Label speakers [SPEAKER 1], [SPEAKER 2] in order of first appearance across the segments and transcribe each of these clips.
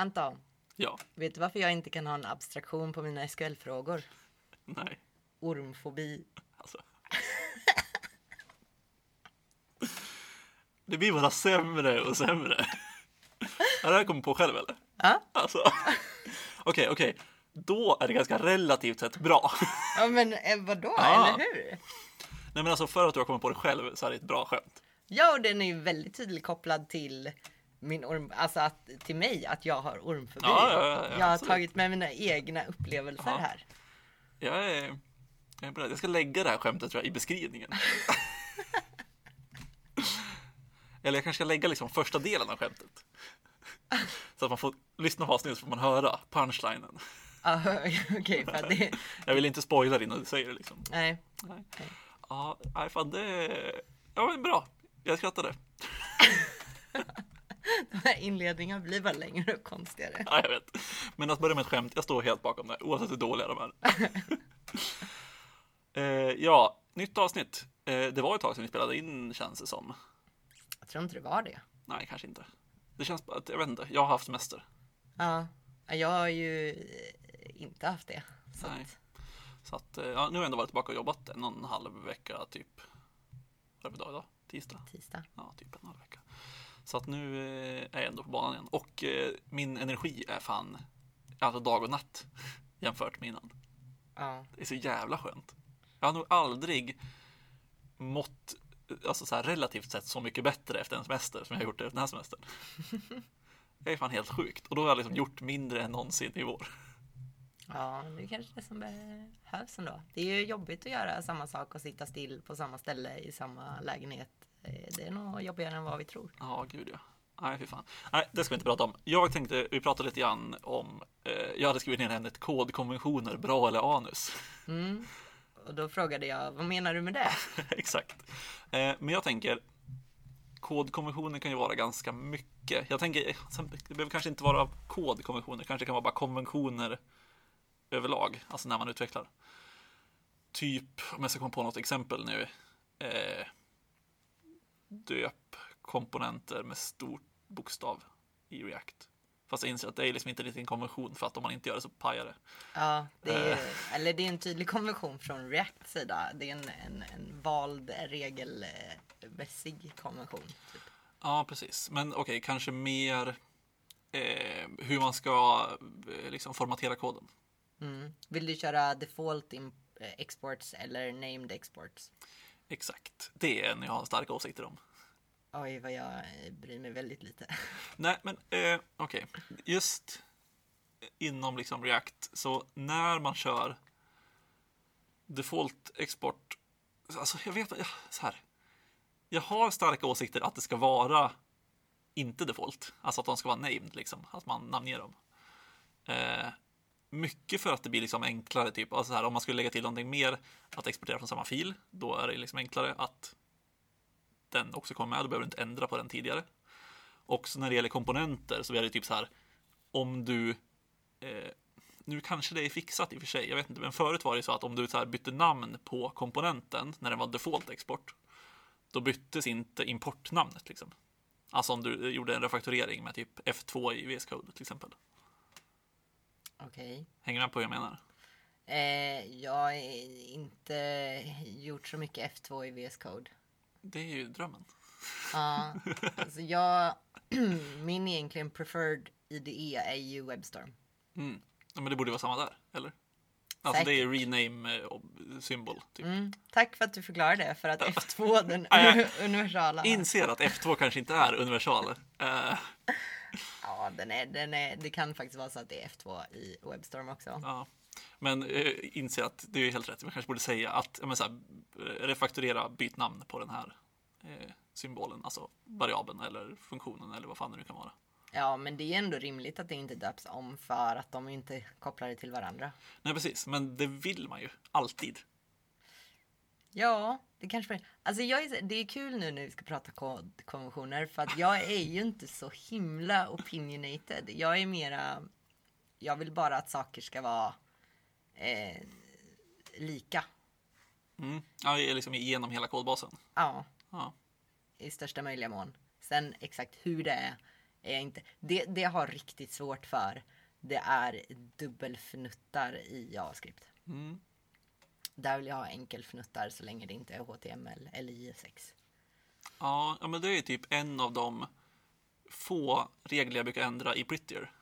[SPEAKER 1] Anton,
[SPEAKER 2] Ja.
[SPEAKER 1] vet du varför jag inte kan ha en abstraktion på mina SQL-frågor?
[SPEAKER 2] Nej.
[SPEAKER 1] Ormfobi.
[SPEAKER 2] Alltså. Det blir bara sämre och sämre. Har det här kommit på själv eller?
[SPEAKER 1] Ja,
[SPEAKER 2] Alltså. Okej, okej. Då är det ganska relativt sett bra.
[SPEAKER 1] ja men eh, vadå,
[SPEAKER 2] Ja.
[SPEAKER 1] eller hur?
[SPEAKER 2] Nej men alltså för att du har kommit på det själv så är det ett bra skämt.
[SPEAKER 1] Ja, och den är ju väldigt tydligt kopplad till min orm, alltså att, till mig, att jag har ormfobi.
[SPEAKER 2] Ja, ja, ja, ja,
[SPEAKER 1] jag har
[SPEAKER 2] absolut.
[SPEAKER 1] tagit med mina egna upplevelser här.
[SPEAKER 2] Jag är, jag är beredd. Jag ska lägga det här skämtet tror jag i beskrivningen. Eller jag kanske ska lägga liksom första delen av skämtet. Så att man får lyssna på avsnittet så får man höra punchlinen.
[SPEAKER 1] För att det...
[SPEAKER 2] Jag vill inte spoila det innan du säger det liksom.
[SPEAKER 1] Nej.
[SPEAKER 2] Nej. Ja, fan det... Ja, men bra. Jag skrattade.
[SPEAKER 1] De här inledningarna blir bara längre och konstigare.
[SPEAKER 2] Ja, jag vet. Men att börja med ett skämt, jag står helt bakom det, oavsett hur dåliga de är. eh, ja, nytt avsnitt. Eh, det var ett tag sedan vi spelade in, känns det som.
[SPEAKER 1] Jag tror inte det var det.
[SPEAKER 2] Nej, kanske inte. Det känns bara att, jag vet inte, jag har haft semester.
[SPEAKER 1] Ja, jag har ju eh, inte haft det. Så
[SPEAKER 2] Nej.
[SPEAKER 1] att,
[SPEAKER 2] Så att, eh, ja, nu har jag ändå varit tillbaka och jobbat en och en halv vecka typ. Vad är det för dag idag? Tisdag?
[SPEAKER 1] tisdag.
[SPEAKER 2] Ja, typ en halv vecka. Så att nu eh, är jag ändå på banan igen. Och eh, min energi är fan, alltså dag och natt jämfört med innan.
[SPEAKER 1] Ja.
[SPEAKER 2] Det är så jävla skönt. Jag har nog aldrig mått, alltså så här relativt sett så mycket bättre efter en semester som jag har gjort efter den här semestern. Det är fan helt sjukt. Och då har jag liksom gjort mindre än någonsin i vår.
[SPEAKER 1] Ja, det är kanske det som behövs ändå. Det är ju jobbigt att göra samma sak och sitta still på samma ställe i samma lägenhet. Eh, Det är nog jobbigare än vad vi tror.
[SPEAKER 2] Ja, gud ja. Nej, fy fan. Nej, det ska vi inte prata om. Jag tänkte, vi pratade lite grann om, eh, jag hade skrivit ner ämnet kodkonventioner, bra eller anus.
[SPEAKER 1] Mm. Och då frågade jag, vad menar du med det?
[SPEAKER 2] Exakt. Eh, men jag tänker, kodkonventioner kan ju vara ganska mycket. Jag tänker, det behöver kanske inte vara kodkonventioner, kanske kan vara bara konventioner överlag, alltså när man utvecklar. Typ, om jag ska komma på något exempel nu, eh, döp komponenter med stor bokstav i React. Fast jag inser att det är liksom inte riktigt en konvention för att om man inte gör det så pajar det.
[SPEAKER 1] Ja, det är, eller det är en tydlig konvention från Reacts sida. Det är en, en, en vald regelmässig konvention. Typ.
[SPEAKER 2] Ja, precis. Men okej, kanske mer eh, hur man ska eh, liksom formatera koden.
[SPEAKER 1] Mm. Vill du köra default eh, exports eller named exports?
[SPEAKER 2] Exakt. Det är en jag har starka åsikter om.
[SPEAKER 1] Oj, vad jag bryr mig väldigt lite.
[SPEAKER 2] Nej, men eh, okej. Just inom liksom React, så när man kör default export, alltså jag vet så här. Jag har starka åsikter att det ska vara inte default, alltså att de ska vara named liksom, att man namnger dem. Eh, mycket för att det blir liksom enklare, typ, alltså så här, om man skulle lägga till någonting mer, att exportera från samma fil, då är det liksom enklare att den också kommer med, då behöver du inte ändra på den tidigare. Också när det gäller komponenter så är det typ så här om du eh, nu kanske det är fixat i och för sig, jag vet inte, men förut var det så att om du så här bytte namn på komponenten när den var default export, då byttes inte importnamnet liksom. Alltså om du gjorde en refaktorering med typ F2 i VS Code till exempel.
[SPEAKER 1] Okej.
[SPEAKER 2] Hänger du med på vad jag menar?
[SPEAKER 1] Eh, jag har inte gjort så mycket F2 i VS Code.
[SPEAKER 2] Det är ju drömmen.
[SPEAKER 1] Ja, alltså jag, min egentligen preferred IDE är ju Webstorm.
[SPEAKER 2] Mm. Ja, men det borde vara samma där, eller? Alltså det är rename eh, symbol. Typ.
[SPEAKER 1] Mm, tack för att du förklarade det, för att F2, den universala.
[SPEAKER 2] Inser att F2 kanske inte är universal. Eh,
[SPEAKER 1] Ja, den är, den är, det kan faktiskt vara så att det är F2 i Webstorm också.
[SPEAKER 2] Ja. Men eh, inser att det är helt rätt. Man kanske borde säga att men så här, eh, refaktorera, byt namn på den här eh, symbolen, alltså variabeln eller funktionen eller vad fan det nu kan vara.
[SPEAKER 1] Ja, men det är ändå rimligt att det inte döps om för att de inte är kopplade till varandra.
[SPEAKER 2] Nej, precis, men det vill man ju alltid.
[SPEAKER 1] Ja, det kanske Alltså jag är, det är kul nu när vi ska prata kodkonventioner för att jag är ju inte så himla opinionated. Jag är mera, jag vill bara att saker ska vara eh, lika.
[SPEAKER 2] Mm. Ja, liksom igenom hela kodbasen.
[SPEAKER 1] Ja,
[SPEAKER 2] Ja.
[SPEAKER 1] i största möjliga mån. Sen exakt hur det är är jag inte. Det, det har riktigt svårt för, det är dubbelfnuttar i JavaScript.
[SPEAKER 2] Mm.
[SPEAKER 1] Där vill jag ha enkelfnuttar så länge det inte är HTML eller JS6.
[SPEAKER 2] Ja, ja, men det är typ en av de få regler jag brukar ändra i Prettier.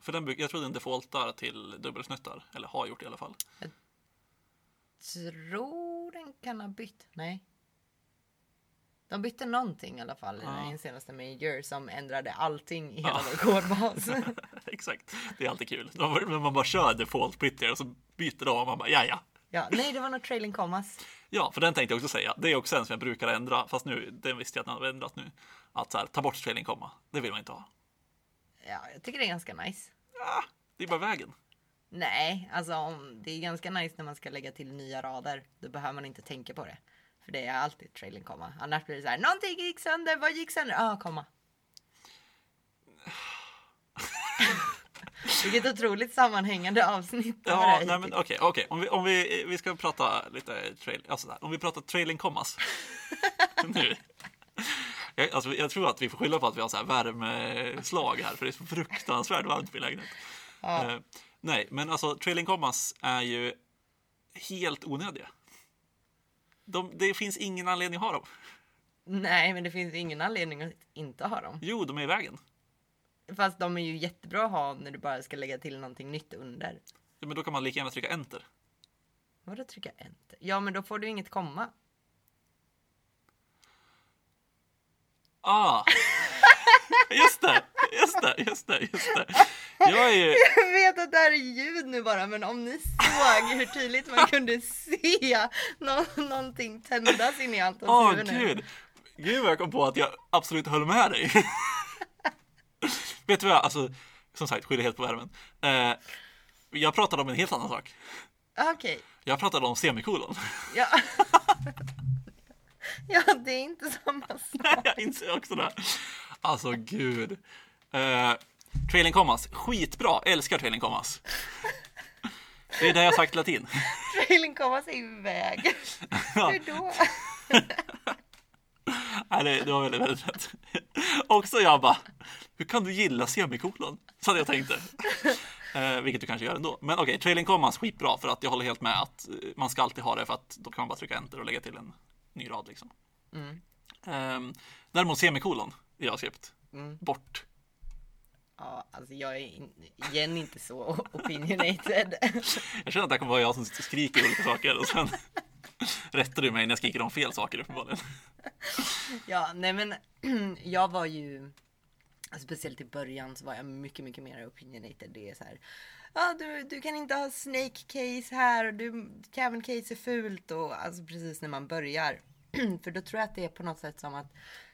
[SPEAKER 2] För den, jag tror den defaultar till dubbelfnuttar, eller har gjort i alla fall.
[SPEAKER 1] Tror den kan ha bytt. Nej. De bytte någonting i alla fall i
[SPEAKER 2] Ja.
[SPEAKER 1] den senaste major som ändrade allting i hela
[SPEAKER 2] Ja.
[SPEAKER 1] kodbas.
[SPEAKER 2] Exakt, det är alltid kul. När man bara kör default Prettier och så byter de och man bara ja, ja.
[SPEAKER 1] Ja, nej, det var nog trailing commas.
[SPEAKER 2] Ja, för den tänkte jag också säga. Det är också en som jag brukar ändra, fast nu, den visste jag att den hade ändrat nu. Att så här, ta bort trailing komma, det vill man inte ha.
[SPEAKER 1] Ja, jag tycker det är ganska nice.
[SPEAKER 2] Ah, det är bara vägen.
[SPEAKER 1] Nej, alltså om, det är ganska nice när man ska lägga till nya rader. Då behöver man inte tänka på det. För det är alltid trailing komma. Annars blir det så här, någonting gick sönder, vad gick sönder? Ja, ah, komma. Vilket otroligt sammanhängande avsnitt.
[SPEAKER 2] Ja, nej men okej, okej. Om, vi, om vi, vi ska prata lite trail, alltså där. Om vi pratar trailing kommas. nu. Jag, alltså, jag tror att vi får skylla på att vi har så här värmeslag här, för det är så fruktansvärt varmt i min lägenhet.
[SPEAKER 1] Ja.
[SPEAKER 2] Eh, nej, men alltså trailing kommas är ju helt onödiga. De, det finns ingen anledning att ha dem.
[SPEAKER 1] Nej, men det finns ingen anledning att inte ha dem.
[SPEAKER 2] Jo, de är i vägen.
[SPEAKER 1] Fast de är ju jättebra att ha när du bara ska lägga till någonting nytt under.
[SPEAKER 2] Ja, Men då kan man lika gärna trycka enter.
[SPEAKER 1] Vadå trycka enter? Ja, men då får du inget komma.
[SPEAKER 2] Ah! Just det, just det, just det, just det. Jag är ju...
[SPEAKER 1] Jag vet att det här är ljud nu bara, men om ni såg hur tydligt man kunde se nå någonting tändas in i Antons
[SPEAKER 2] Åh
[SPEAKER 1] huvud nu.
[SPEAKER 2] gud! Gud vad jag kom på att jag absolut höll med dig. Vet du vad, alltså som sagt, skyller helt på värmen. Eh, jag pratade om en helt annan sak.
[SPEAKER 1] Okej,
[SPEAKER 2] Jag pratade om semikolon.
[SPEAKER 1] ja. ja, det är inte samma sak.
[SPEAKER 2] jag inser också det. Alltså gud. Eh, trailing commas, skitbra, älskar trailing commas. Det är det jag sagt latin.
[SPEAKER 1] Trailing komma sig iväg.
[SPEAKER 2] Ja.
[SPEAKER 1] Hur då?
[SPEAKER 2] Nej, det, det var väldigt, väldigt rätt. Också jag bara, hur kan du gilla semikolon? Så hade jag tänkte. Eh, vilket du kanske gör ändå. Men okej, trailing commas skitbra för att jag håller helt med att eh, man ska alltid ha det för att då kan man bara trycka enter och lägga till en ny rad liksom.
[SPEAKER 1] Mm.
[SPEAKER 2] Eh, däremot semikolon i JavaScript,
[SPEAKER 1] Mm.
[SPEAKER 2] bort.
[SPEAKER 1] Ja, alltså jag är in, igen inte så opinionated.
[SPEAKER 2] Jag känner att det kommer vara jag som sitter och skriker olika saker och sen rättar du mig när jag skriker om fel saker uppenbarligen.
[SPEAKER 1] Ja, nej men jag var ju alltså, Speciellt i början så var jag mycket, mycket mer opinionated. Det är så här. Ja, du, du kan inte ha snake case här och du, Kevin case är fult och alltså precis när man börjar. För då tror jag att det är på något sätt som att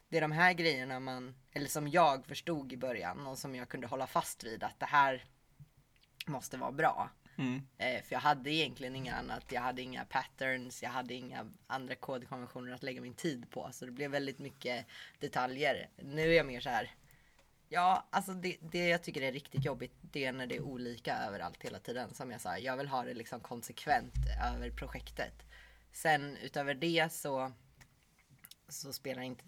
[SPEAKER 1] det är de här grejerna man, eller som jag förstod i början och som jag kunde hålla fast vid att det här måste vara bra.
[SPEAKER 2] Mm.
[SPEAKER 1] Eh, för jag hade egentligen inga annat. Jag hade inga patterns. Jag hade inga andra kodkonventioner att lägga min tid på. Så det blev väldigt mycket detaljer. Nu är jag mer så här. Ja, alltså det, det jag tycker är riktigt jobbigt. Det är när det är olika överallt hela tiden. Som jag sa, jag vill ha det liksom konsekvent över projektet. Sen utöver det så. Så spelar inte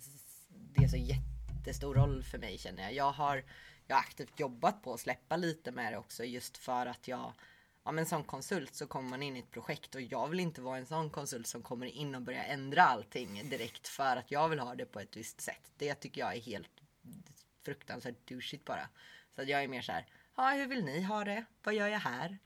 [SPEAKER 1] det så jättestor roll för mig känner jag. Jag har, jag har aktivt jobbat på att släppa lite med det också just för att jag ja men som konsult så kommer man in i ett projekt och jag vill inte vara en sån konsult som kommer in och börjar ändra allting direkt för att jag vill ha det på ett visst sätt. Det tycker jag är helt fruktansvärt douchigt bara. Så att jag är mer så här, ja hur vill ni ha det? Vad gör jag här?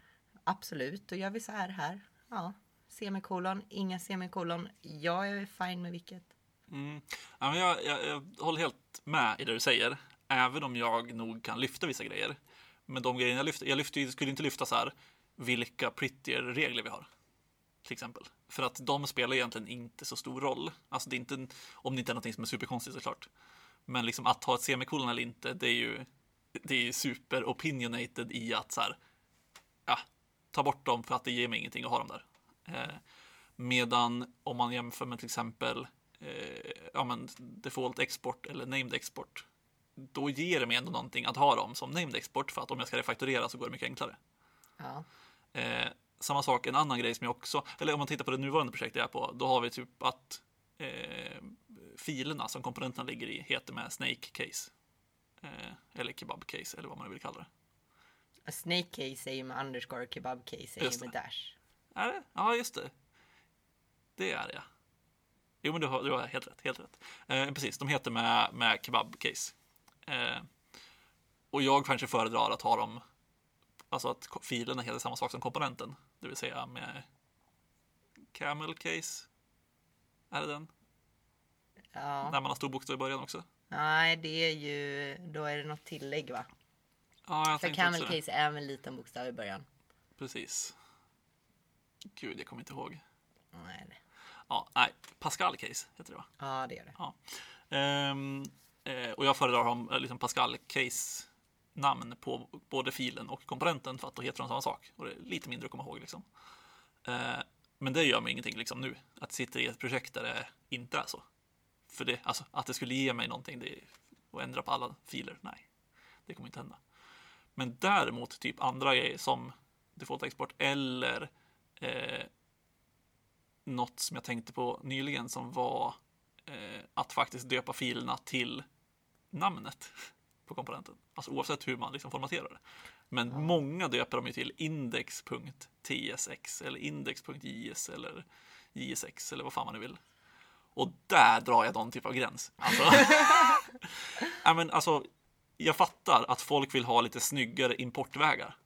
[SPEAKER 1] Absolut, då gör vi så här här. Ja, semikolon, inga semikolon. Jag är fine med vilket.
[SPEAKER 2] Mm. Ja, men jag, jag, jag håller helt med i det du säger, även om jag nog kan lyfta vissa grejer. Men de grejerna jag lyfter, jag lyfter, skulle inte lyfta så här vilka prettier-regler vi har. Till exempel. För att de spelar egentligen inte så stor roll. Alltså det är inte, om det inte är någonting som är superkonstigt såklart. Men liksom att ha ett semikolon eller inte, det är ju, det är ju super opinionated i att så här, ja, ta bort dem för att det ger mig ingenting att ha dem där. Eh, medan om man jämför med till exempel eh, ja, men default export eller named export, då ger det mig ändå någonting att ha dem som named export för att om jag ska refaktorera så går det mycket enklare.
[SPEAKER 1] Ja.
[SPEAKER 2] Eh, samma sak, en annan grej som jag också, eller om man tittar på det nuvarande projektet jag är på, då har vi typ att eh, filerna som komponenterna ligger i heter med snake case. Eh, eller kebabcase eller vad man vill kalla det.
[SPEAKER 1] A snake case är ju med underscore, kebab case är
[SPEAKER 2] Just
[SPEAKER 1] ju med
[SPEAKER 2] det.
[SPEAKER 1] dash.
[SPEAKER 2] Är det? Ja, just det. Det är det, ja. Jo, men du har, du har helt rätt. Helt rätt. Eh, precis, de heter med, med kebabcase. Eh, och jag kanske föredrar att ha dem, alltså att filerna heter samma sak som komponenten. Det vill säga med camel case. Är det den?
[SPEAKER 1] Ja.
[SPEAKER 2] När man har stor bokstav i början också.
[SPEAKER 1] Nej, det är ju, då är det något tillägg va?
[SPEAKER 2] Ja, jag
[SPEAKER 1] För camel
[SPEAKER 2] också
[SPEAKER 1] case är med en liten bokstav i början.
[SPEAKER 2] Precis. Gud, jag kommer inte ihåg.
[SPEAKER 1] Nej,
[SPEAKER 2] Ja, nej, Pascal case heter det va?
[SPEAKER 1] Ja, det gör det.
[SPEAKER 2] Ja. Ehm, eh, och jag föredrar om eh, liksom Pascal case namn på både filen och komponenten för att då heter de samma sak. Och det är lite mindre att komma ihåg liksom. Eh, men det gör mig ingenting liksom nu. Att sitta i ett projekt där det inte är så. För det, alltså att det skulle ge mig någonting det, och ändra på alla filer, nej. Det kommer inte hända. Men däremot typ andra grejer som default export eller eh, något som jag tänkte på nyligen som var eh, att faktiskt döpa filerna till namnet på komponenten. Alltså oavsett hur man liksom formaterar det. Men många döper de ju till index.tsx eller index.js eller jsx eller vad fan man nu vill. Och där drar jag någon typ av gräns. Alltså, ja, men alltså, jag fattar att folk vill ha lite snyggare importvägar.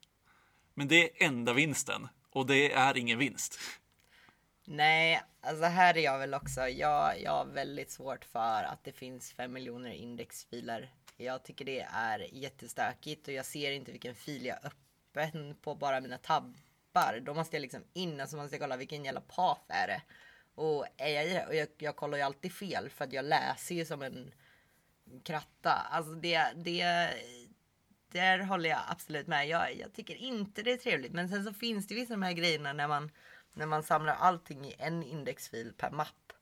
[SPEAKER 2] Men det är enda vinsten och det är ingen vinst.
[SPEAKER 1] Nej, alltså här är jag väl också. Jag, jag har väldigt svårt för att det finns fem miljoner indexfiler. Jag tycker det är jättestökigt och jag ser inte vilken fil jag öppen på bara mina tabbar. Då måste jag liksom in alltså och så måste jag kolla vilken jävla path är det. Och är jag i det? Och jag, jag kollar ju alltid fel för att jag läser ju som en kratta. Alltså det, det, där håller jag absolut med. Jag, jag tycker inte det är trevligt. Men sen så finns det vissa av de här grejerna när man, när man samlar allting i en indexfil per mapp.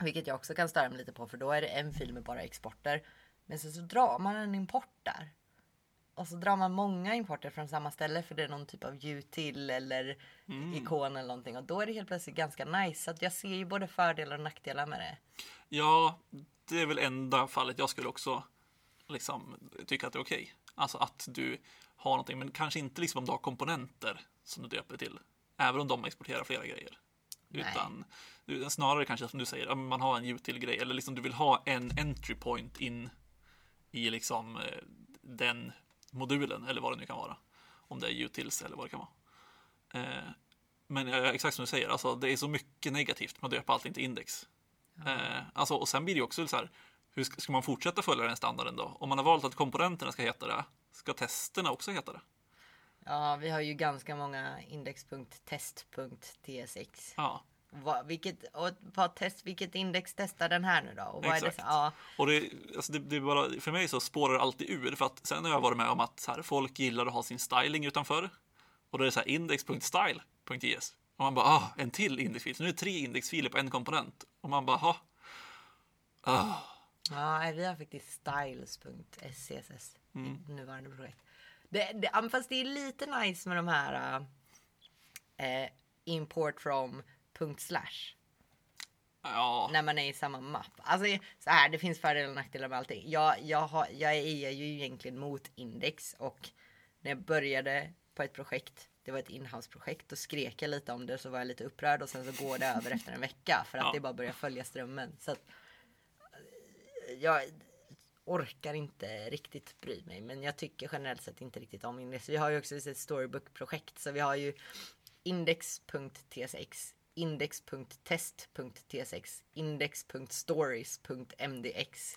[SPEAKER 1] Vilket jag också kan störa mig lite på för då är det en fil med bara exporter. Men sen så drar man en import där. Och så drar man många importer från samma ställe för det är någon typ av util eller ikon eller någonting. Och då är det helt plötsligt ganska nice. Så att jag ser ju både fördelar och nackdelar med det.
[SPEAKER 2] Ja, det är väl enda fallet jag skulle också liksom tycka att det är okej. Alltså att du har någonting, men kanske inte liksom om du har komponenter som du döper till. Även om de exporterar flera grejer.
[SPEAKER 1] Nej.
[SPEAKER 2] Utan du- snarare kanske som du säger, ja, man har en util-grej eller liksom du vill ha en entry point in i liksom eh, den modulen eller vad det nu kan vara. Om det är utils eller vad det kan vara. Eh, men exakt som du säger, alltså, det är så mycket negativt med att döpa allting till index. Eh, alltså, och sen blir det också så här, hur ska, ska man fortsätta följa den standarden då? Om man har valt att komponenterna ska heta det, ska testerna också heta det?
[SPEAKER 1] Ja, vi har ju ganska många index.test.tsx.
[SPEAKER 2] Ja,
[SPEAKER 1] Vad, vilket, och vad test, vilket index testar den här nu då? Och vad är det,
[SPEAKER 2] Exakt.
[SPEAKER 1] ja,
[SPEAKER 2] och det, alltså det, det är bara, för mig så spårar det alltid ur, för att sen har jag varit med om att här, folk gillar att ha sin styling utanför. Och då är det så här index.style.js. Och man bara, ah, en till indexfil. Så nu är det tre indexfiler på en komponent. Och man bara, ha. Ah,
[SPEAKER 1] ja, vi har faktiskt styles.scss
[SPEAKER 2] Mm.
[SPEAKER 1] i nuvarande projekt. Det, det, fast det är lite nice med de här äh, import from punkt slash.
[SPEAKER 2] ja,
[SPEAKER 1] när man är i samma mapp. Alltså så här, det finns fördelar och nackdelar med allting. Jag, jag, har, jag är ju egentligen mot index och när jag började på ett projekt, det var ett inhouse-projekt, då skrek jag lite om det så var jag lite upprörd och sen så går det över efter en vecka för att
[SPEAKER 2] Ja.
[SPEAKER 1] det bara börjar följa strömmen. Så att, eh, jag orkar inte riktigt bry mig men jag tycker generellt sett inte riktigt om index. Vi har ju också ett storybook-projekt så vi har ju index.tsx index.test.tsx index.stories.mdx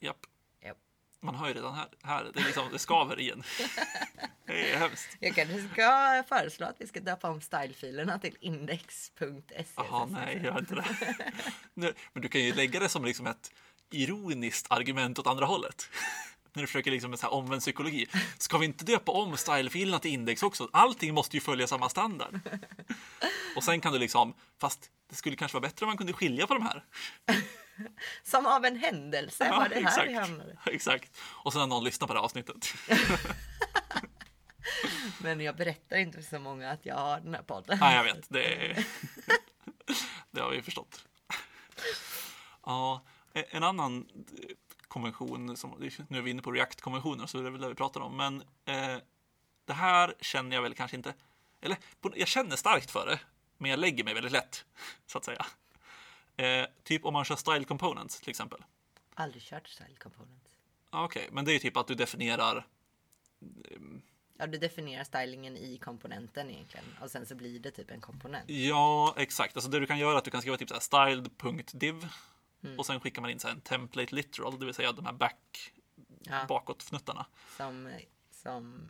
[SPEAKER 2] japp.
[SPEAKER 1] Japp.
[SPEAKER 2] Man hör ju redan här, här det, är liksom, det skaver igen. Det är hemskt.
[SPEAKER 1] Jag kanske ska föreslå att vi ska döpa om stylefilerna till index.scss.
[SPEAKER 2] Jaha, nej, gör inte det. Men du kan ju lägga det som liksom ett ironiskt argument åt andra hållet. När du försöker liksom med så här omvänd psykologi. Ska vi inte döpa om stylefilerna till index också? Allting måste ju följa samma standard. Och sen kan du liksom, fast det skulle kanske vara bättre om man kunde skilja på de här.
[SPEAKER 1] Som av en händelse var det här vi hamnade.
[SPEAKER 2] exakt. Och sen har någon lyssnat på det här avsnittet.
[SPEAKER 1] Men jag berättar inte för så många att jag har den här podden.
[SPEAKER 2] Nej, jag vet. Det, det har vi förstått. Ja, en annan konvention, som, nu är vi inne på React-konventioner så det är väl det vi pratar om, men eh, det här känner jag väl kanske inte, eller jag känner starkt för det, men jag lägger mig väldigt lätt, så att säga. Eh, typ om man kör style components till exempel.
[SPEAKER 1] Aldrig kört style components.
[SPEAKER 2] Okej, okay, men det är typ att du definierar
[SPEAKER 1] Ja, du definierar stylingen i komponenten egentligen och sen så blir det typ en komponent.
[SPEAKER 2] Ja, exakt. Alltså det du kan göra är att du kan skriva typ så här styled.div mm. och sen skickar man in så en template literal, det vill säga de här back ja. bakåtfnuttarna.
[SPEAKER 1] Som, som,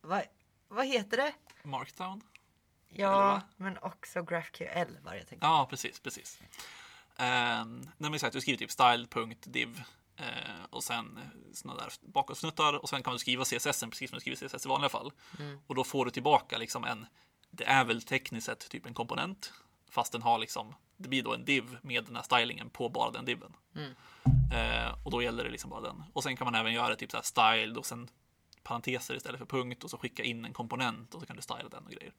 [SPEAKER 1] vad, vad heter det?
[SPEAKER 2] Markdown.
[SPEAKER 1] Ja, men också GraphQL var det jag tänkte.
[SPEAKER 2] Ja, precis, precis. Um, nej, men exakt, du skriver typ style.div Eh, och sen sådana där bakåtsnuttar och sen kan du skriva CSS precis som du skriver CSS i vanliga fall. Mm. Och då får du tillbaka liksom en, det är väl tekniskt sett typ en komponent, fast den har liksom, det blir då en div med den här stylingen på bara den diven. Mm. Eh, och då gäller det liksom bara den. Och sen kan man även göra typ så här styled och sen parenteser istället för punkt och så skicka in en komponent och så kan du styla den och grejer.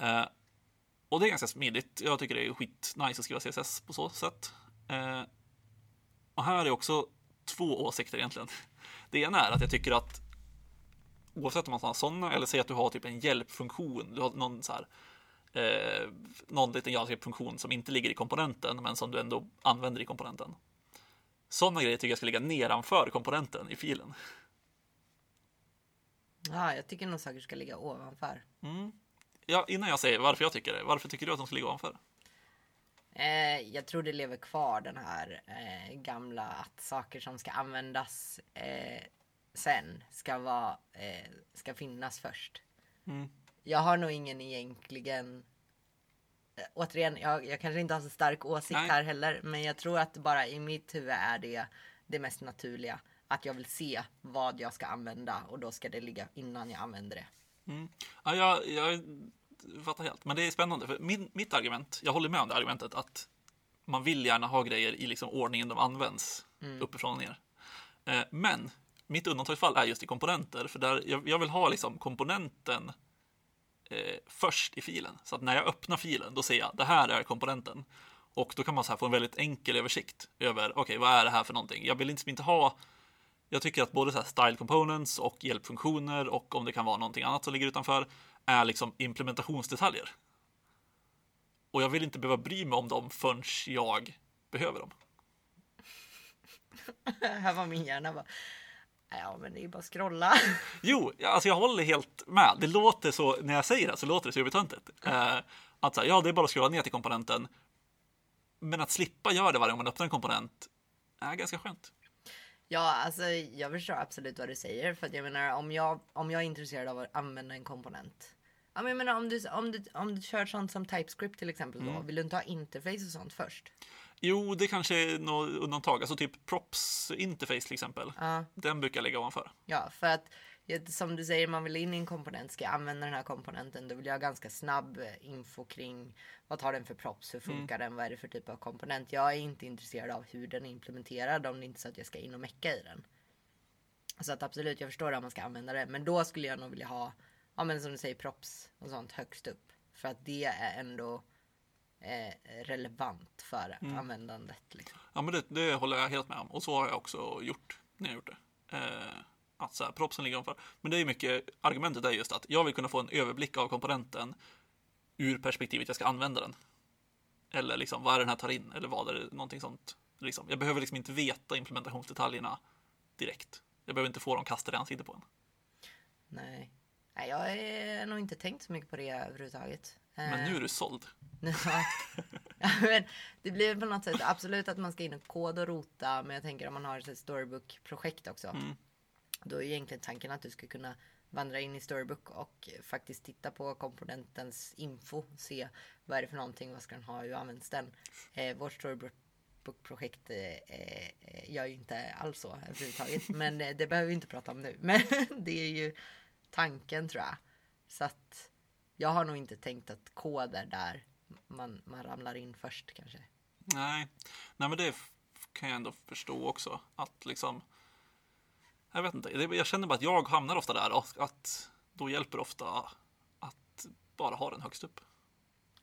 [SPEAKER 2] Eh, och det är ganska smidigt. Jag tycker det är skit nice att skriva CSS på så sätt. Eh, och här är också två åsikter egentligen. Det ena är att jag tycker att oavsett om man har sådana eller säg att du har typ en hjälpfunktion, du har någon så här eh, någon liten JavaScript-funktion som inte ligger i komponenten men som du ändå använder i komponenten. Sådana grejer tycker jag ska ligga nedanför komponenten i filen.
[SPEAKER 1] Ja, jag tycker nog saker ska ligga ovanför.
[SPEAKER 2] Mm. Ja, innan jag säger varför jag tycker det, varför tycker du att de ska ligga ovanför?
[SPEAKER 1] Eh, jag tror det lever kvar den här eh, gamla att saker som ska användas eh, sen ska, vara, eh, ska finnas först. Mm. Jag har nog ingen egentligen eh, Återigen, jag, jag kanske inte har så stark åsikt Nej. här heller, men jag tror att bara i mitt huvud är det det mest naturliga. Att jag vill se vad jag ska använda och då ska det ligga innan jag använder det.
[SPEAKER 2] Mm. Ja, jag, jag fattar helt. Men det är spännande, för min, mitt argument, jag håller med om det argumentet, att man vill gärna ha grejer i liksom ordningen de används, mm. uppifrån och ner. Eh, men mitt undantagsfall är just i komponenter, för där jag, jag vill ha liksom komponenten eh, först i filen. Så att när jag öppnar filen, då ser jag det här är komponenten. Och då kan man så här få en väldigt enkel översikt över, okej, okay, vad är det här för någonting? Jag vill liksom inte ha jag tycker att både så style components och hjälpfunktioner och om det kan vara någonting annat som ligger utanför är liksom implementationsdetaljer. Och jag vill inte behöva bry mig om dem förrän jag behöver dem.
[SPEAKER 1] Här var min hjärna bara. Ja, men det är ju bara att scrolla.
[SPEAKER 2] Jo, alltså jag håller helt med. Det låter så, när jag säger det så låter det så övertöntigt. Eh, att så här, ja, det är bara att scrolla ner till komponenten. Men att slippa göra det varje gång man öppnar en komponent är ganska skönt.
[SPEAKER 1] Ja, alltså jag förstår absolut vad du säger. För att jag menar om jag, om jag är intresserad av att använda en komponent. Ja, men jag menar om du, om du, om du kör sånt som TypeScript till exempel mm. då. Vill du inte ha interface och sånt först?
[SPEAKER 2] Jo, det kanske är något undantag. Alltså typ props interface till exempel. Ja. Den brukar ligga ovanför.
[SPEAKER 1] Ja, för att som du säger, man vill in i en komponent, ska jag använda den här komponenten, då vill jag ha ganska snabb info kring vad tar den för props, hur funkar mm. den, vad är det för typ av komponent. Jag är inte intresserad av hur den är implementerad om det inte är så att jag ska in och mecka i den. Så att absolut, jag förstår att man ska använda det, men då skulle jag nog vilja ha, ja men som du säger, props och sånt högst upp. För att det är ändå eh, relevant för mm. användandet. Liksom.
[SPEAKER 2] Ja men det, det, håller jag helt med om och så har jag också gjort när jag gjort det. Eh, att så här, propsen ligger ovanför. Men det är mycket, argumentet är just att jag vill kunna få en överblick av komponenten ur perspektivet jag ska använda den. Eller liksom vad är den här tar in eller vad är det, någonting sånt. Liksom. Jag behöver liksom inte veta implementationsdetaljerna direkt. Jag behöver inte få dem kastade i ansiktet på en.
[SPEAKER 1] Nej. Nej, jag har nog inte tänkt så mycket på det överhuvudtaget.
[SPEAKER 2] Men nu är du såld.
[SPEAKER 1] ja, men det blir på något sätt absolut att man ska in och koda och rota, men jag tänker om man har ett storybook-projekt också. Mm. Då är egentligen tanken att du ska kunna vandra in i Storybook och faktiskt titta på komponentens info. Se vad är det för någonting, vad ska den ha, hur används den? Eh, vårt Storybook-projekt eh, eh, gör ju inte alls så överhuvudtaget. men eh, det behöver vi inte prata om nu. Men det är ju tanken tror jag. Så att jag har nog inte tänkt att koder där man, man ramlar in först kanske.
[SPEAKER 2] Nej, nej men det kan jag ändå förstå också. Att liksom jag vet inte, jag känner bara att jag hamnar ofta där och att då hjälper ofta att bara ha den högst upp.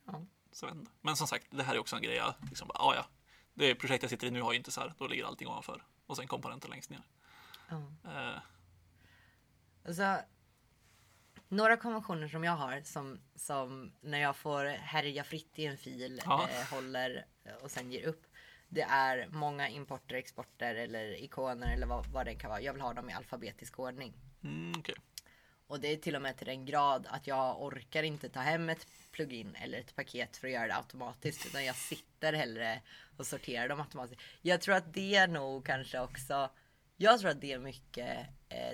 [SPEAKER 2] Ja. Så Men som sagt, det här är också en grej jag liksom bara, ja, Det projekt jag sitter i nu har ju inte så här, då ligger allting ovanför och sen komponenter längst ner.
[SPEAKER 1] Ja.
[SPEAKER 2] Eh,
[SPEAKER 1] Alltså, några konventioner som jag har som, som när jag får härja fritt i en fil,
[SPEAKER 2] Ja.
[SPEAKER 1] eh, håller eh, och sen ger upp. Det är många importer, exporter eller ikoner eller vad, vad det kan vara. Jag vill ha dem i alfabetisk ordning.
[SPEAKER 2] mm, okej.
[SPEAKER 1] Och det är till och med till den grad att jag orkar inte ta hem ett plugin eller ett paket för att göra det automatiskt. Utan jag sitter hellre och sorterar dem automatiskt. Jag tror att det är nog kanske också. Jag tror att det är mycket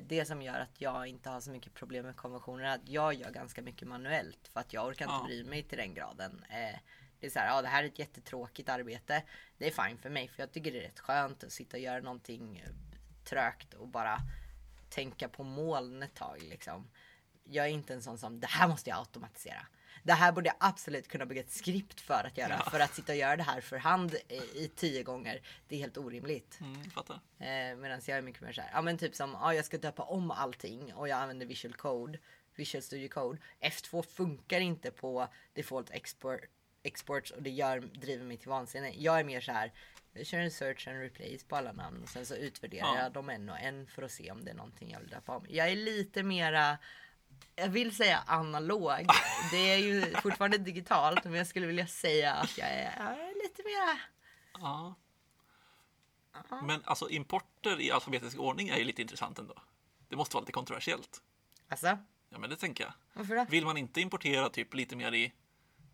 [SPEAKER 1] det som gör att jag inte har så mycket problem med konventioner. Att jag gör ganska mycket manuellt för att jag orkar inte
[SPEAKER 2] Ja.
[SPEAKER 1] bry mig till den graden. Eh, det är så här, ja det här är ett jättetråkigt arbete. Det är fine för mig för jag tycker det är rätt skönt att sitta och göra någonting eh, trögt och bara tänka på moln ett tag liksom. Jag är inte en sån som det här måste jag automatisera. Det här borde jag absolut kunna bygga ett skript för att göra.
[SPEAKER 2] Ja.
[SPEAKER 1] För att sitta och göra det här för hand i, tio gånger. Det är helt orimligt.
[SPEAKER 2] Mm, jag fattar.
[SPEAKER 1] Eh, Medan jag är mycket mer såhär, ja men typ som, ja jag ska döpa om allting och jag använder Visual Code, Visual Studio Code. F2 funkar inte på default export, exports och det gör, driver mig till vansinne. Jag är mer så här. jag kör en search and replace på alla namn och sen så utvärderar
[SPEAKER 2] Ja.
[SPEAKER 1] jag dem en och en för att se om det är någonting jag vill döpa om. Jag är lite mera jag vill säga analog. Det är ju fortfarande digitalt men jag skulle vilja säga att jag är, lite mera
[SPEAKER 2] Ja. Men alltså importer i alfabetisk ordning är ju lite intressant ändå. Det måste vara lite kontroversiellt.
[SPEAKER 1] Alltså,
[SPEAKER 2] Ja, men det tänker jag.
[SPEAKER 1] varför då?
[SPEAKER 2] Vill man inte importera typ lite mer i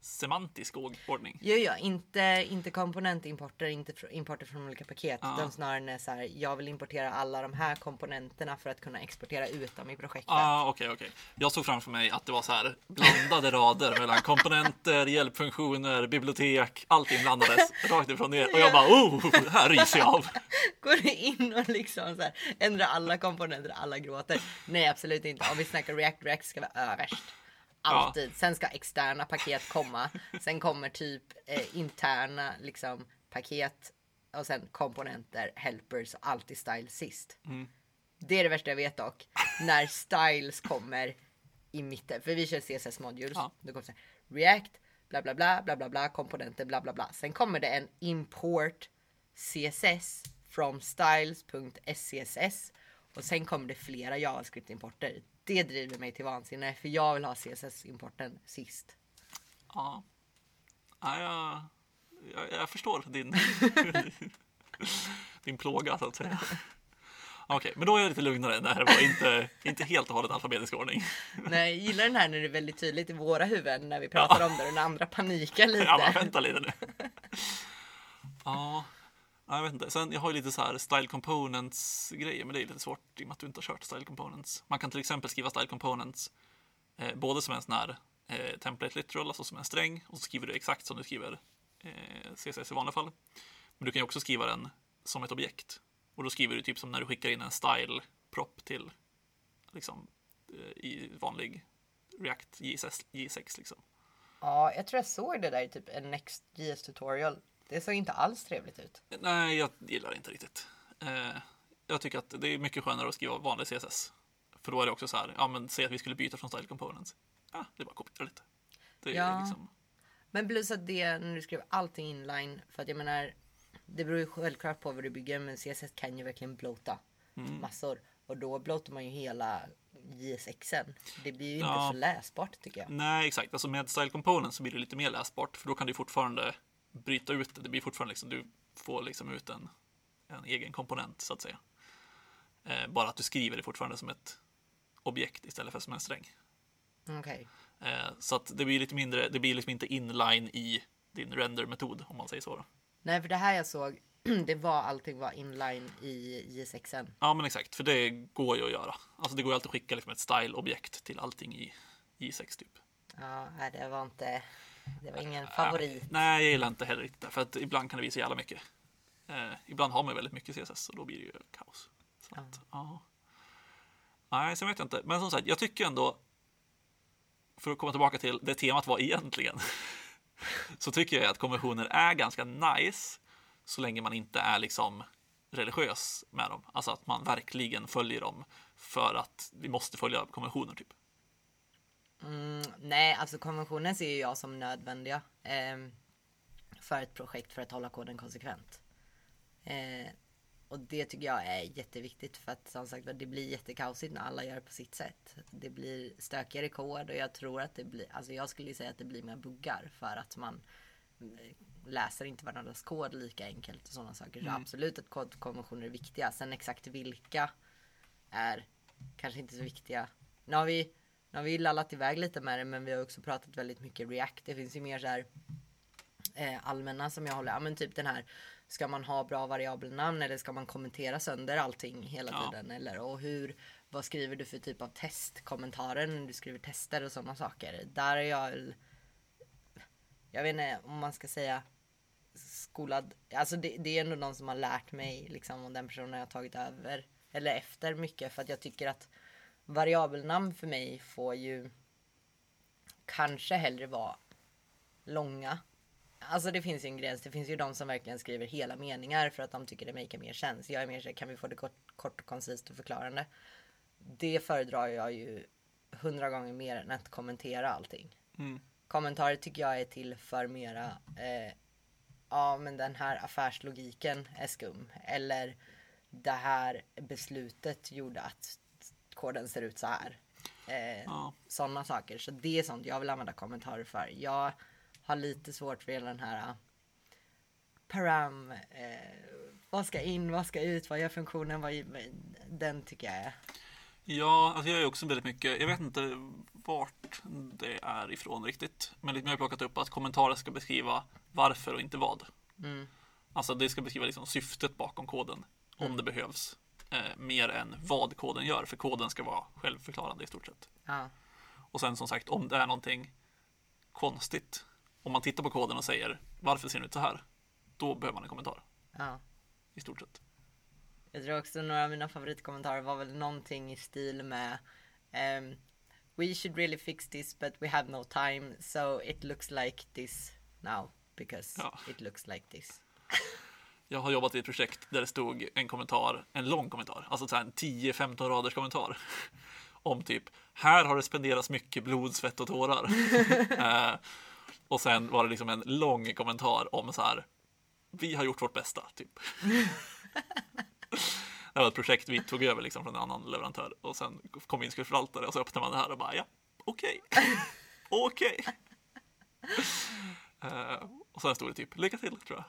[SPEAKER 2] semantisk ordning?
[SPEAKER 1] Jo, ja, inte, inte komponentimporter, inte importer från olika paket.
[SPEAKER 2] Ja.
[SPEAKER 1] Utan snarare så här, jag vill importera alla de här komponenterna för att kunna exportera ut dem i projektet.
[SPEAKER 2] Ja, ah, okej, okej. Jag såg framför mig att det var så här blandade rader mellan komponenter, hjälpfunktioner, bibliotek, allting blandades rakt ifrån ner. Och jag bara, oh, här ryser jag av.
[SPEAKER 1] Går du in och liksom så här, ändrar alla komponenter, alla gråter? Nej, absolut inte. Om vi snackar React, React ska vara överst. Alltid. Sen ska externa paket komma. Sen kommer typ eh, interna liksom paket och sen komponenter, helpers och alltid style sist.
[SPEAKER 2] Mm.
[SPEAKER 1] Det är det värsta jag vet dock. När styles kommer i mitten. För vi kör CSS modules.
[SPEAKER 2] Ja.
[SPEAKER 1] Då kommer så här, React, bla bla bla, bla bla bla, komponenter, bla bla bla. Sen kommer det en import CSS from styles.scss. Och sen kommer det flera JavaScript-importer. Det driver mig till vansinne för jag vill ha CSS-importen sist.
[SPEAKER 2] Ja, ja jag, jag, jag förstår din, din plåga så att säga. Okej, men då är jag lite lugnare det var inte, inte helt och hållet alfabetisk ordning.
[SPEAKER 1] Nej, jag gillar den här när det är väldigt tydligt i våra huvuden när vi pratar om det och den andra panikar lite.
[SPEAKER 2] Ja, vänta lite nu. Ja, ja, jag vet inte. Sen, jag har ju lite så här style components grejer, men det är lite svårt i och med att du inte har kört style components. Man kan till exempel skriva style components eh, både som en sån här eh, template literal, alltså som en sträng, och så skriver du exakt som du skriver eh, CSS i vanliga fall. Men du kan ju också skriva den som ett objekt. Och då skriver du typ som när du skickar in en style prop till liksom eh, i vanlig React JSS, J6 liksom.
[SPEAKER 1] Ja, jag tror jag såg det där i typ en Next.js tutorial. Det såg inte alls trevligt ut.
[SPEAKER 2] Nej, jag gillar det inte riktigt. Eh, jag tycker att det är mycket skönare att skriva vanlig CSS. För då är det också så här, ja men säg att vi skulle byta från style components. Ja, det är bara att kopiera lite. Det
[SPEAKER 1] Ja.
[SPEAKER 2] liksom,
[SPEAKER 1] Men plus att det när du skriver allting inline. För att jag menar, det beror ju självklart på vad du bygger. Men CSS kan ju verkligen bloata
[SPEAKER 2] Mm.
[SPEAKER 1] massor. Och då bloatar man ju hela JSXen. Det blir ju inte
[SPEAKER 2] Ja.
[SPEAKER 1] så läsbart tycker jag.
[SPEAKER 2] nej, exakt. Alltså med style components så blir det lite mer läsbart. För då kan du fortfarande bryta ut det. Det blir fortfarande liksom, du får liksom ut en, en egen komponent så att säga. Eh, bara att du skriver det fortfarande som ett objekt istället för som en sträng.
[SPEAKER 1] Okej.
[SPEAKER 2] Eh, så att det blir lite mindre, det blir liksom inte inline i din render-metod om man säger så. Då.
[SPEAKER 1] Nej, för det här jag såg. Det var allting var inline i JSXen.
[SPEAKER 2] Ja, men exakt, för det går ju att göra. Alltså det går ju alltid att skicka liksom ett style-objekt till allting i J6 typ.
[SPEAKER 1] Ja, det var inte. Det var ingen favorit.
[SPEAKER 2] Nej, jag gillar inte heller riktigt det, för att ibland kan det bli så jävla mycket. Eh, ibland har man väldigt mycket CSS och då blir det ju kaos. Så att, ja. Nej, sen vet jag inte. Men som sagt, jag tycker ändå, för att komma tillbaka till det temat var egentligen, så tycker jag att konventioner är ganska nice så länge man inte är liksom religiös med dem. Alltså att man verkligen följer dem för att vi måste följa konventioner typ.
[SPEAKER 1] Mm, nej, alltså konventionen ser ju jag som nödvändiga. ehm, för ett projekt för att hålla koden konsekvent. Eh, och det tycker jag är jätteviktigt för att som sagt det blir jättekaosigt när alla gör det på sitt sätt. Det blir stökigare kod och jag tror att det blir, alltså jag skulle säga att det blir mer buggar för att man eh, läser inte varandras kod lika enkelt och sådana saker. Så absolut att kodkonventioner är viktiga. Sen exakt vilka är kanske inte så viktiga. Nu har vi, nu har vi lallat iväg lite med det men vi har också pratat väldigt mycket React. Det finns ju mer så här eh, allmänna som jag håller, ja men typ den här Ska man ha bra variabelnamn eller ska man kommentera sönder allting hela
[SPEAKER 2] Ja.
[SPEAKER 1] tiden? Eller och hur, vad skriver du för typ av testkommentarer när du skriver tester och sådana saker? Där är jag, jag vet inte om man ska säga skolad, alltså det, det är ändå någon som har lärt mig liksom och den personen har jag tagit över eller efter mycket för att jag tycker att variabelnamn för mig får ju kanske hellre vara långa. Alltså det finns ju en gräns. Det finns ju de som verkligen skriver hela meningar för att de tycker det makar mer sens. Jag är mer så kan vi få det kort, kort och koncist och förklarande. Det föredrar jag ju hundra gånger mer än att kommentera allting.
[SPEAKER 2] Mm.
[SPEAKER 1] Kommentarer tycker jag är till för mera eh, ja men den här affärslogiken är skum. Eller det här beslutet gjorde att koden ser ut så här. Eh,
[SPEAKER 2] Ja.
[SPEAKER 1] Sådana saker. Så det är sånt jag vill använda kommentarer för. Jag har lite svårt för hela den här uh, param. Eh, vad ska in, vad ska ut, vad gör funktionen, vad, den tycker jag är.
[SPEAKER 2] Ja, alltså jag är också väldigt mycket, jag vet inte vart det är ifrån riktigt. Men liksom jag har plockat upp att kommentarer ska beskriva varför och inte vad.
[SPEAKER 1] Mm.
[SPEAKER 2] Alltså det ska beskriva liksom syftet bakom koden, om det behövs. Eh, mer än vad koden gör, för koden ska vara självförklarande i stort sett.
[SPEAKER 1] Ja.
[SPEAKER 2] Och sen som sagt, om det är någonting konstigt, om man tittar på koden och säger varför ser den ut så här? Då behöver man en kommentar,
[SPEAKER 1] ja.
[SPEAKER 2] i stort sett.
[SPEAKER 1] Jag tror också några av mina favoritkommentarer var väl någonting i stil med ehm, We should really fix this but we have no time so it looks like this now because
[SPEAKER 2] Ja.
[SPEAKER 1] it looks like this.
[SPEAKER 2] Jag har jobbat i ett projekt där det stod en kommentar, en lång kommentar, alltså en 10-15 raders kommentar. Om typ, här har det spenderats mycket blod, svett och tårar. eh, och sen var det liksom en lång kommentar om så här, vi har gjort vårt bästa, typ. det var ett projekt vi tog över liksom från en annan leverantör och sen kom inskriftförvaltare och så öppnade man det här och bara, ja, okej, okej. Eh, och sen stod det typ, lycka till, tror jag.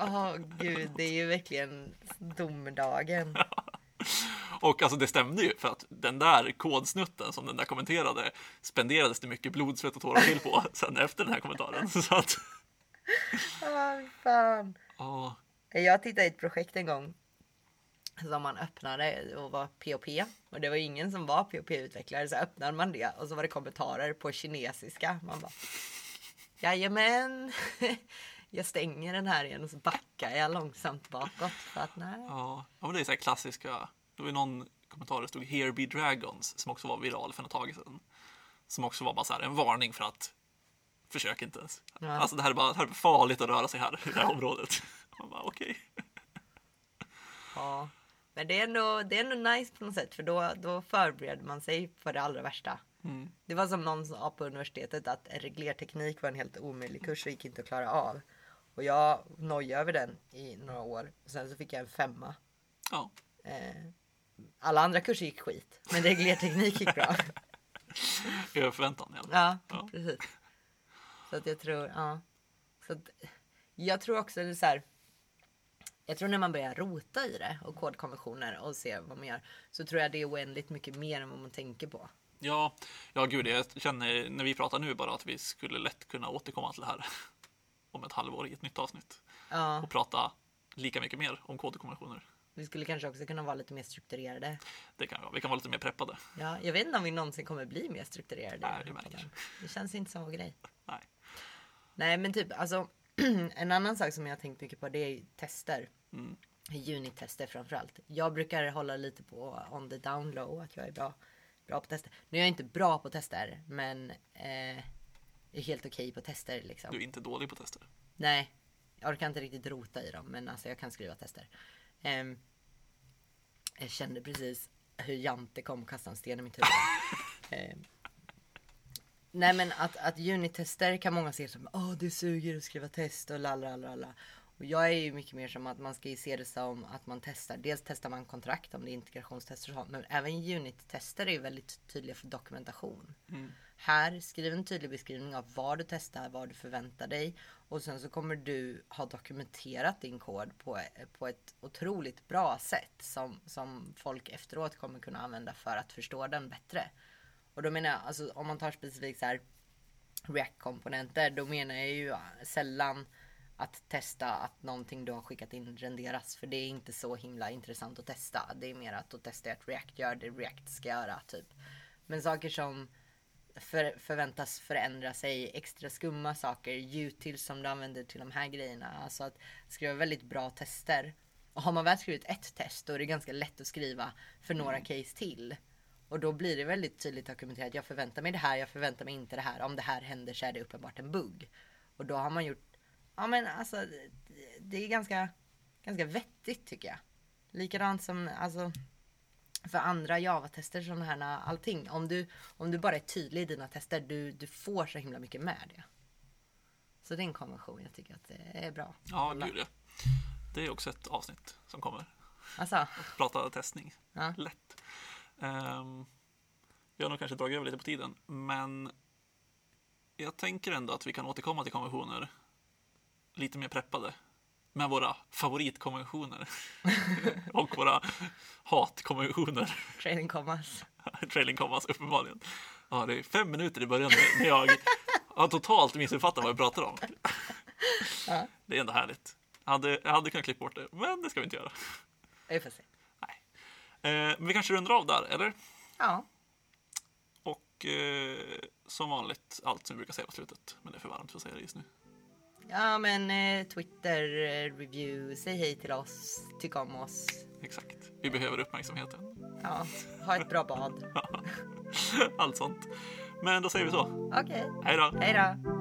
[SPEAKER 1] Åh gud, det är ju verkligen domedagen.
[SPEAKER 2] Och alltså det stämde ju för att den där kodsnutten som den där kommenterade spenderades det mycket blod, svett och tårar till på sen efter den här kommentaren. Så att,
[SPEAKER 1] Åh, fan.
[SPEAKER 2] ja,
[SPEAKER 1] Jag tittade i ett projekt en gång som man öppnade och var POP och det var ingen som var POP-utvecklare så öppnade man det och så var det kommentarer på kinesiska. Man bara Jajamän, jag stänger den här igen och så backar jag långsamt bakåt för att nej.
[SPEAKER 2] ja, ja men det är så här klassiska. Det var någon kommentar det stod Here be dragons som också var viral för något tag sedan. Som också var bara så här en varning för att försök inte ens.
[SPEAKER 1] Ja.
[SPEAKER 2] Alltså det här är bara här är farligt att röra sig här i det här området. Man bara okej.
[SPEAKER 1] Ja. Men det är, ändå, det är ändå nice på något sätt för då, då förbereder man sig för det allra värsta.
[SPEAKER 2] Mm.
[SPEAKER 1] Det var som någon sa på universitetet att reglerteknik var en helt omöjlig kurs och gick inte att klara av. Och jag nojade över den i några år. Och sen så fick jag en femma.
[SPEAKER 2] Ja,
[SPEAKER 1] Eh, alla andra kurser gick skit. Men reglerteknik gick bra.
[SPEAKER 2] över förväntan. Ja.
[SPEAKER 1] ja,
[SPEAKER 2] Ja.
[SPEAKER 1] precis. Så att jag tror, ja. Så att, jag tror också det är så här. Jag tror när man börjar rota i det och kodkonventioner och ser vad man gör. Så tror jag det är oändligt mycket mer än vad man tänker på.
[SPEAKER 2] Ja, ja gud, jag känner när vi pratar nu bara att vi skulle lätt kunna återkomma till det här om ett halvår i ett nytt avsnitt
[SPEAKER 1] Ja,
[SPEAKER 2] och prata lika mycket mer om kodkonventioner.
[SPEAKER 1] vi skulle kanske också kunna vara lite mer strukturerade.
[SPEAKER 2] Det kan vi vara. Vi kan vara lite mer preppade.
[SPEAKER 1] Ja, jag vet inte om vi någonsin kommer bli mer strukturerade.
[SPEAKER 2] Nej, det märker.
[SPEAKER 1] Det känns inte som vår grej.
[SPEAKER 2] Nej.
[SPEAKER 1] Nej, men typ alltså en annan sak som jag har tänkt mycket på det är tester.
[SPEAKER 2] Mm.
[SPEAKER 1] Unit-tester framförallt. Jag brukar hålla lite på on the down low att jag är bra, bra på tester. Nu är jag inte bra på tester, men eh, är helt okej på tester liksom.
[SPEAKER 2] Du är inte dålig på tester.
[SPEAKER 1] Nej, jag orkar inte riktigt rota i dem, men alltså jag kan skriva tester. Ehm, jag kände precis hur Jante kom och kastade en sten i mitt huvud. Ehm, nej men att, att unit-tester kan många se som åh det suger att skriva test och lalala. Och jag är ju mycket mer som att man ska ju se det som att man testar. Dels testar man kontrakt om det är integrationstester och sånt. Men även unit-tester är ju väldigt tydliga för dokumentation. Här, skriv en tydlig beskrivning av vad du testar, vad du förväntar dig. Och sen så kommer du ha dokumenterat din kod på, på ett otroligt bra sätt. Som, som folk efteråt kommer kunna använda för att förstå den bättre. Och då menar jag, alltså om man tar specifikt så här React-komponenter, då menar jag ju äh, sällan att testa att någonting du har skickat in renderas. För det är inte så himla intressant att testa. Det är mer att då testa att React gör det React ska göra. Typ. Men saker som för, förväntas förändra sig, extra skumma saker, utils som du använder till de här grejerna. Alltså att skriva väldigt bra tester. Och har man väl skrivit ett test då är det ganska lätt att skriva för några case till. Och då blir det väldigt tydligt dokumenterat. Jag förväntar mig det här, jag förväntar mig inte det här. Om det här händer så är det uppenbart en bugg. Och då har man gjort Ja men alltså det är ganska, ganska vettigt tycker jag. Likadant som alltså för andra Java-tester sådana här allting. Om du, om du bara är tydlig i dina tester, du, du får så himla mycket med det. Så det är en konvention jag tycker att det är bra.
[SPEAKER 2] Ja, gud ja. Det är också ett avsnitt som kommer.
[SPEAKER 1] Alltså,
[SPEAKER 2] Prata testning.
[SPEAKER 1] Ja.
[SPEAKER 2] Lätt. Um, vi har nog kanske dragit över lite på tiden, men jag tänker ändå att vi kan återkomma till konventioner lite mer preppade med våra favoritkonventioner och våra hatkonventioner.
[SPEAKER 1] training commas.
[SPEAKER 2] Trailing commas uppenbarligen. Ja, det är fem minuter i början när jag har totalt missuppfattat vad vi pratar om.
[SPEAKER 1] Ja.
[SPEAKER 2] Det är ändå härligt. Jag hade, jag hade kunnat klippa bort det, men det ska vi inte göra.
[SPEAKER 1] Vi får se.
[SPEAKER 2] Eh, men vi kanske rundar av där, eller?
[SPEAKER 1] Ja,
[SPEAKER 2] Och eh, som vanligt, allt som vi brukar säga på slutet. Men det är för varmt för att säga det just nu.
[SPEAKER 1] Ja men eh, Twitter, eh, review, säg hej till oss, tyck om oss.
[SPEAKER 2] Exakt. Vi behöver uppmärksamheten.
[SPEAKER 1] Ja, ha ett bra bad.
[SPEAKER 2] Allt sånt. Men då säger vi så.
[SPEAKER 1] Okej,
[SPEAKER 2] Hej då!
[SPEAKER 1] hej då.